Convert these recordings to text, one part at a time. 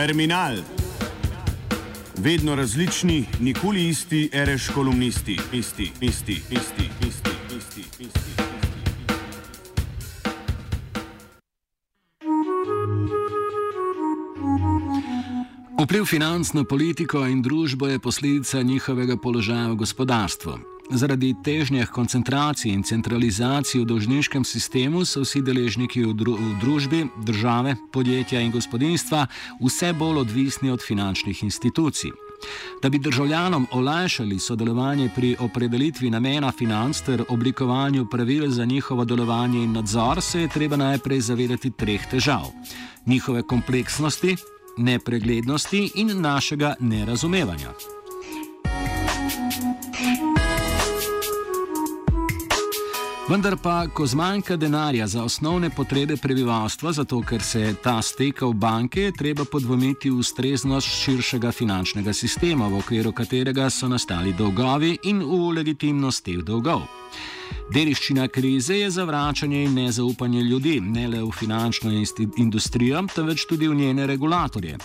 Terminal. Vedno različni, nikoli isti, reš kolumnisti, isti, isti, isti, isti, isti, isti. Vpliv financ na politiko in družbo je posledica njihovega položaja v gospodarstvu. Zaradi težnjah koncentracij in centralizacij v dolžniškem sistemu so vsi deležniki v, dru v družbi, države, podjetja in gospodinstva vse bolj odvisni od finančnih institucij. Da bi državljanom olajšali sodelovanje pri opredelitvi namena financ ter oblikovanju pravil za njihovo delovanje in nadzor, se je treba najprej zavedati treh težav: njihove kompleksnosti, nepreglednosti in našega nerazumevanja. Vendar pa, ko zmanjka denarja za osnovne potrebe prebivalstva, zato ker se ta steka v banke, je treba podvomiti ustreznost širšega finančnega sistema, v okviru katerega so nastali dolgovi in v legitimnost teh dolgov. Dediščina krize je zavračanje in nezaupanje ljudi, ne le v finančno industrijo, temveč tudi v njene regulatorje.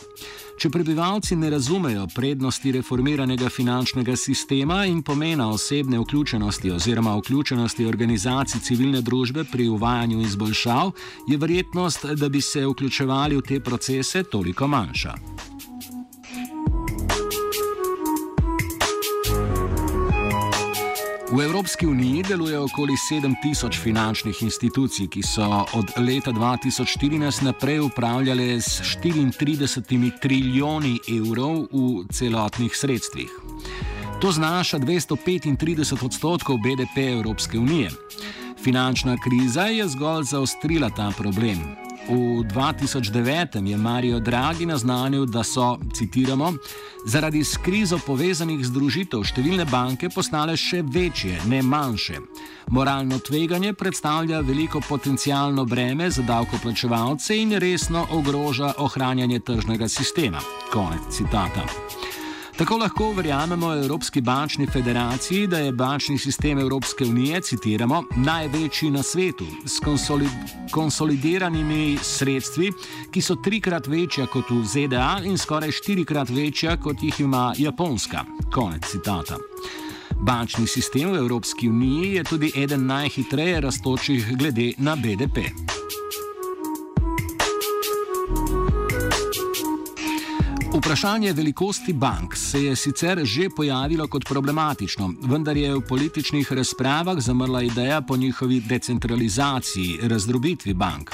Če prebivalci ne razumejo prednosti reformiranega finančnega sistema in pomena osebne vključenosti oziroma vključenosti organizacij civilne družbe pri uvajanju izboljšav, je verjetnost, da bi se vključevali v te procese, toliko manjša. V Evropski uniji deluje okoli 7000 finančnih institucij, ki so od leta 2014 naprej upravljale s 34 trilijoni evrov v celotnih sredstvih. To znaša 235 odstotkov BDP Evropske unije. Finančna kriza je zgolj zaostrila ta problem. V 2009 je Mario Draghi naznanil, da so, citiramo, zaradi s krizo povezanih združitev številne banke postale še večje, ne manjše. Moralno tveganje predstavlja veliko potencijalno breme za davkoplačevalce in resno ogroža ohranjanje tržnega sistema. Konec citata. Tako lahko verjamemo Evropski bančni federaciji, da je bančni sistem Evropske unije, citiramo, največji na svetu, s konsolid konsolidiranimi sredstvi, ki so trikrat večja kot v ZDA in skoraj štirikrat večja kot jih ima Japonska. Konec citata. Bančni sistem v Evropski uniji je tudi eden najhitreje raztočih glede na BDP. Vprašanje velikosti bank se je sicer že pojavilo kot problematično, vendar je v političnih razpravah zamrla ideja po njihovi decentralizaciji, razdrobitvi bank.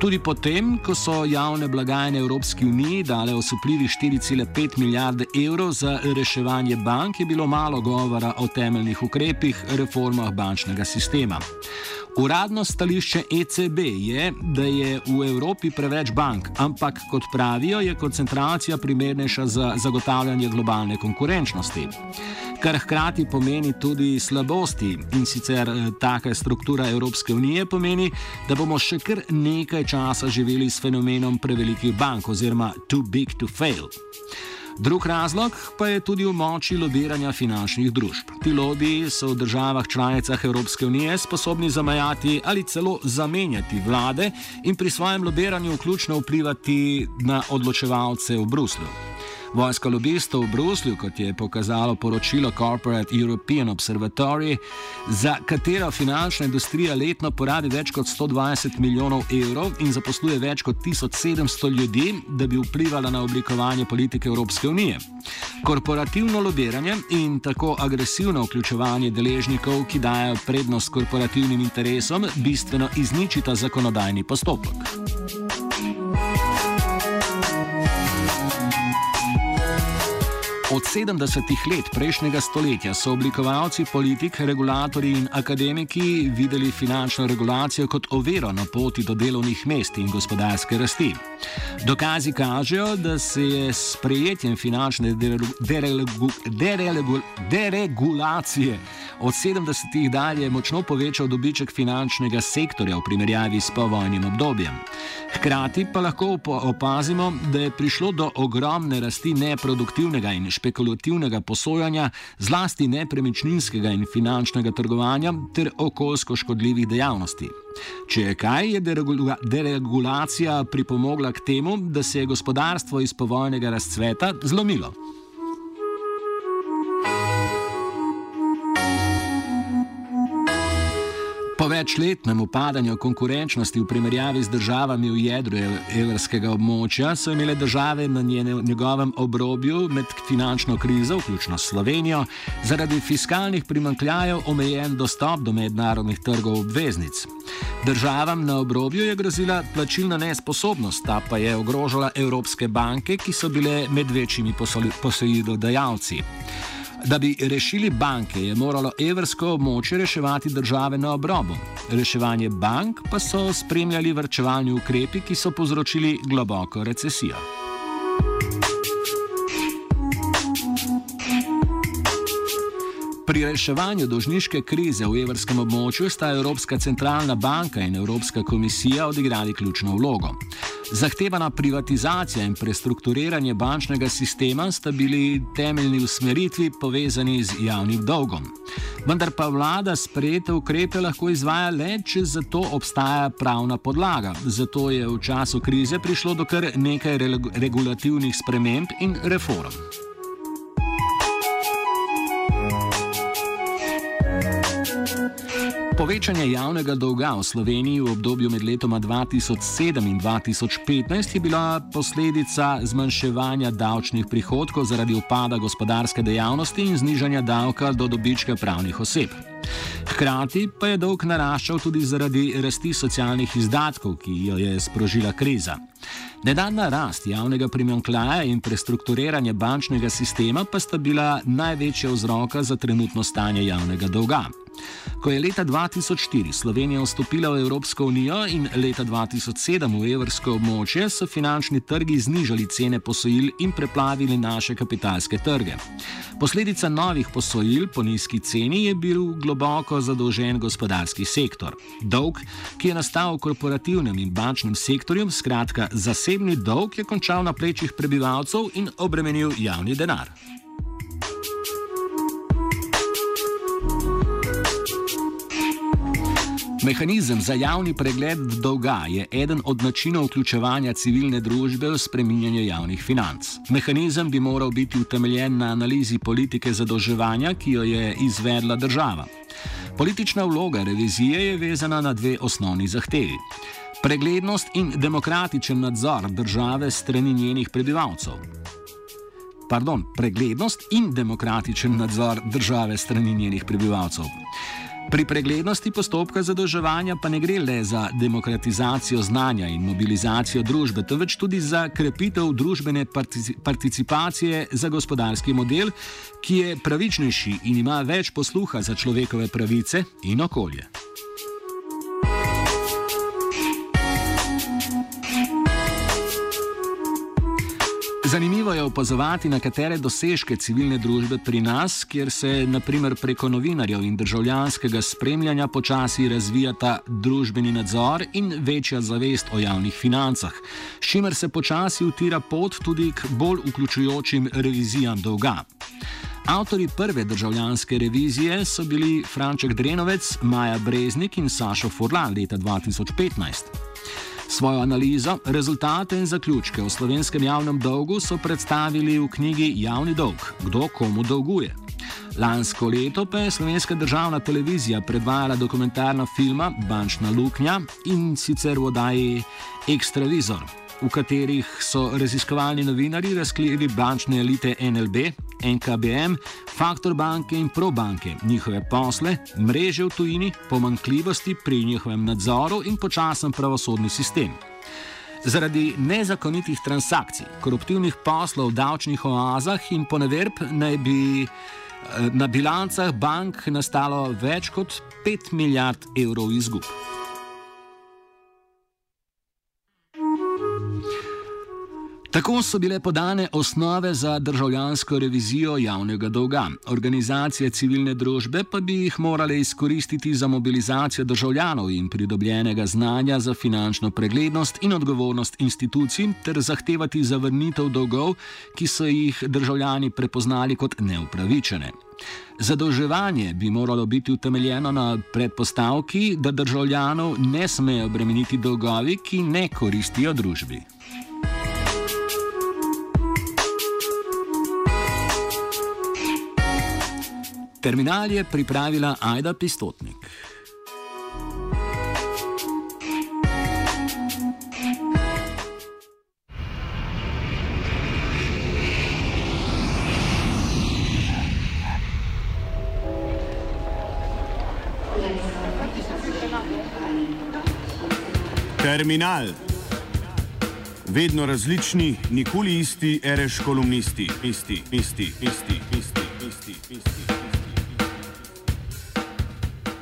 Tudi potem, ko so javne blagajne Evropske unije dale osupljivi 4,5 milijarde evrov za reševanje bank, je bilo malo govora o temeljnih ukrepih, reformah bančnega sistema. Uradno stališče ECB je, da je v Evropi preveč bank, ampak kot pravijo, je koncentracija primernejša za zagotavljanje globalne konkurenčnosti. Kar hkrati pomeni tudi slabosti in sicer eh, taka struktura Evropske unije pomeni, da bomo še kar nekaj časa živeli s fenomenom prevelikih bank oziroma too big to fail. Drug razlog pa je tudi v moči lobiranja finančnih družb. Ti lobiji so v državah članicah Evropske unije sposobni zamajati ali celo zamenjati vlade in pri svojem lobiranju vključno vplivati na odločevalce v Bruslju. Vojska lobistov v Bruslju, kot je pokazalo poročilo Corporate European Observatory, za katero finančna industrija letno porabi več kot 120 milijonov evrov in zaposluje več kot 1700 ljudi, da bi vplivala na oblikovanje politike Evropske unije. Korporativno lobiranje in tako agresivno vključevanje deležnikov, ki dajo prednost korporativnim interesom, bistveno izničita zakonodajni postopek. Od 70-ih let prejšnjega stoletja so oblikovalci politik, regulatorji in akademiki videli finančno regulacijo kot oviro na poti do delovnih mest in gospodarske rasti. Dokazi kažejo, da se je s sprejetjem finančne deregulacije od 70-ih dalje močno povečal dobiček finančnega sektorja v primerjavi s povojnim obdobjem. Hkrati pa lahko opazimo, da je prišlo do ogromne rasti neproduktivnega in špekulativnega posojanja, zlasti nepremičninskega in finančnega trgovanja ter okoljsko škodljivih dejavnosti. Če je kaj, je deregulacija pripomogla k temu, da se je gospodarstvo iz povojnega razcveta zlomilo. Večletnem upadanju konkurenčnosti v primerjavi z državami v jedru evrskega območja so imele države na njene, njegovem obrobju med finančno krizo, vključno Slovenijo, zaradi fiskalnih primankljajev omejen dostop do mednarodnih trgov obveznic. Državam na obrobju je grozila plačilna nesposobnost, ta pa je ogrožala evropske banke, ki so bile med večjimi posojilodajalci. Da bi rešili banke, je moralo evrsko območje reševati države na obrobu. Reševanje bank pa so spremljali vrčevalni ukrepi, ki so povzročili globoko recesijo. Pri reševanju dožniške krize v evrskem območju sta Evropska centralna banka in Evropska komisija odigrali ključno vlogo. Zahtevana privatizacija in prestrukturiranje bančnega sistema sta bili temeljni usmeritvi povezani z javnim dolgom. Vendar pa vlada sprejete ukrepe lahko izvaja le, če za to obstaja pravna podlaga. Zato je v času krize prišlo do kar nekaj regulativnih sprememb in reform. Povečanje javnega dolga v Sloveniji v obdobju med letoma 2007 in 2015 je bila posledica zmanjševanja davčnih prihodkov zaradi upada gospodarske dejavnosti in znižanja davka do dobička pravnih oseb. Hkrati pa je dolg naraščal tudi zaradi rasti socialnih izdatkov, ki jo je sprožila kriza. Nedavna rast javnega primankljaja in prestrukturiranje bančnega sistema pa sta bila največja vzroka za trenutno stanje javnega dolga. Ko je leta 2004 Slovenija vstopila v Evropsko unijo in leta 2007 v evrsko območje, so finančni trgi znižali cene posojil in preplavili naše kapitalske trge. Posledica novih posojil po nizki ceni je bil globoko zadolžen gospodarski sektor. Dolg, ki je nastal v korporativnem in bančnem sektorju, skratka zasebni dolg, je končal na plečih prebivalcev in obremenil javni denar. Mehanizem za javni pregled dolga je eden od načinov vključevanja civilne družbe v spreminjanje javnih financ. Mehanizem bi moral biti utemeljen na analizi politike zadolževanja, ki jo je izvedla država. Politična vloga revizije je vezana na dve osnovni zahtevi. Preglednost in demokratičen nadzor države strani njenih prebivalcev. Pardon, preglednost in demokratičen nadzor države strani njenih prebivalcev. Pri preglednosti postopka zadolževanja pa ne gre le za demokratizacijo znanja in mobilizacijo družbe, temveč tudi za krepitev družbene participacije za gospodarski model, ki je pravičnejši in ima več posluha za človekove pravice in okolje. Zanimivo je opazovati, na katere dosežke civilne družbe pri nas, kjer se naprimer preko novinarjev in državljanskega spremljanja počasi razvijata družbeni nadzor in večja zavest o javnih financah, s čimer se počasi utira pot tudi k bolj vključujočim revizijam dolga. Avtori prve državljanske revizije so bili Franček Drenovec, Maja Breznik in Sašo Forlan leta 2015. Svojo analizo, rezultate in zaključke o slovenskem javnem dolgu so predstavili v knjigi Javni dolg: Kdo komu dolguje. Lansko leto pa je slovenska državna televizija predvajala dokumentarna filma Bančna luknja in sicer v oddaji Extravizor v katerih so raziskovalni novinari razkrili bančne elite NLB, NKBM, Faktor banke in ProBanke, njihove posle, mreže v tujini, pomankljivosti pri njihovem nadzoru in počasen pravosodni sistem. Zaradi nezakonitih transakcij, koruptivnih poslov v davčnih oazah in poneverb naj bi eh, na bilancah bank nastalo več kot 5 milijard evrov izgub. Tako so bile podane osnove za državljansko revizijo javnega dolga. Organizacije civilne družbe pa bi jih morale izkoristiti za mobilizacijo državljanov in pridobljenega znanja za finančno preglednost in odgovornost institucij ter zahtevati zavrnitev dolgov, ki so jih državljani prepoznali kot neupravičene. Zadolževanje bi moralo biti utemeljeno na predpostavki, da državljanov ne smejo bremeniti dolgovi, ki ne koristijo družbi. Terminal je pripravila Aida Pistotnik. Terminal. Vedno različni, nikoli isti, ereš kolumnisti, isti, isti, isti, isti.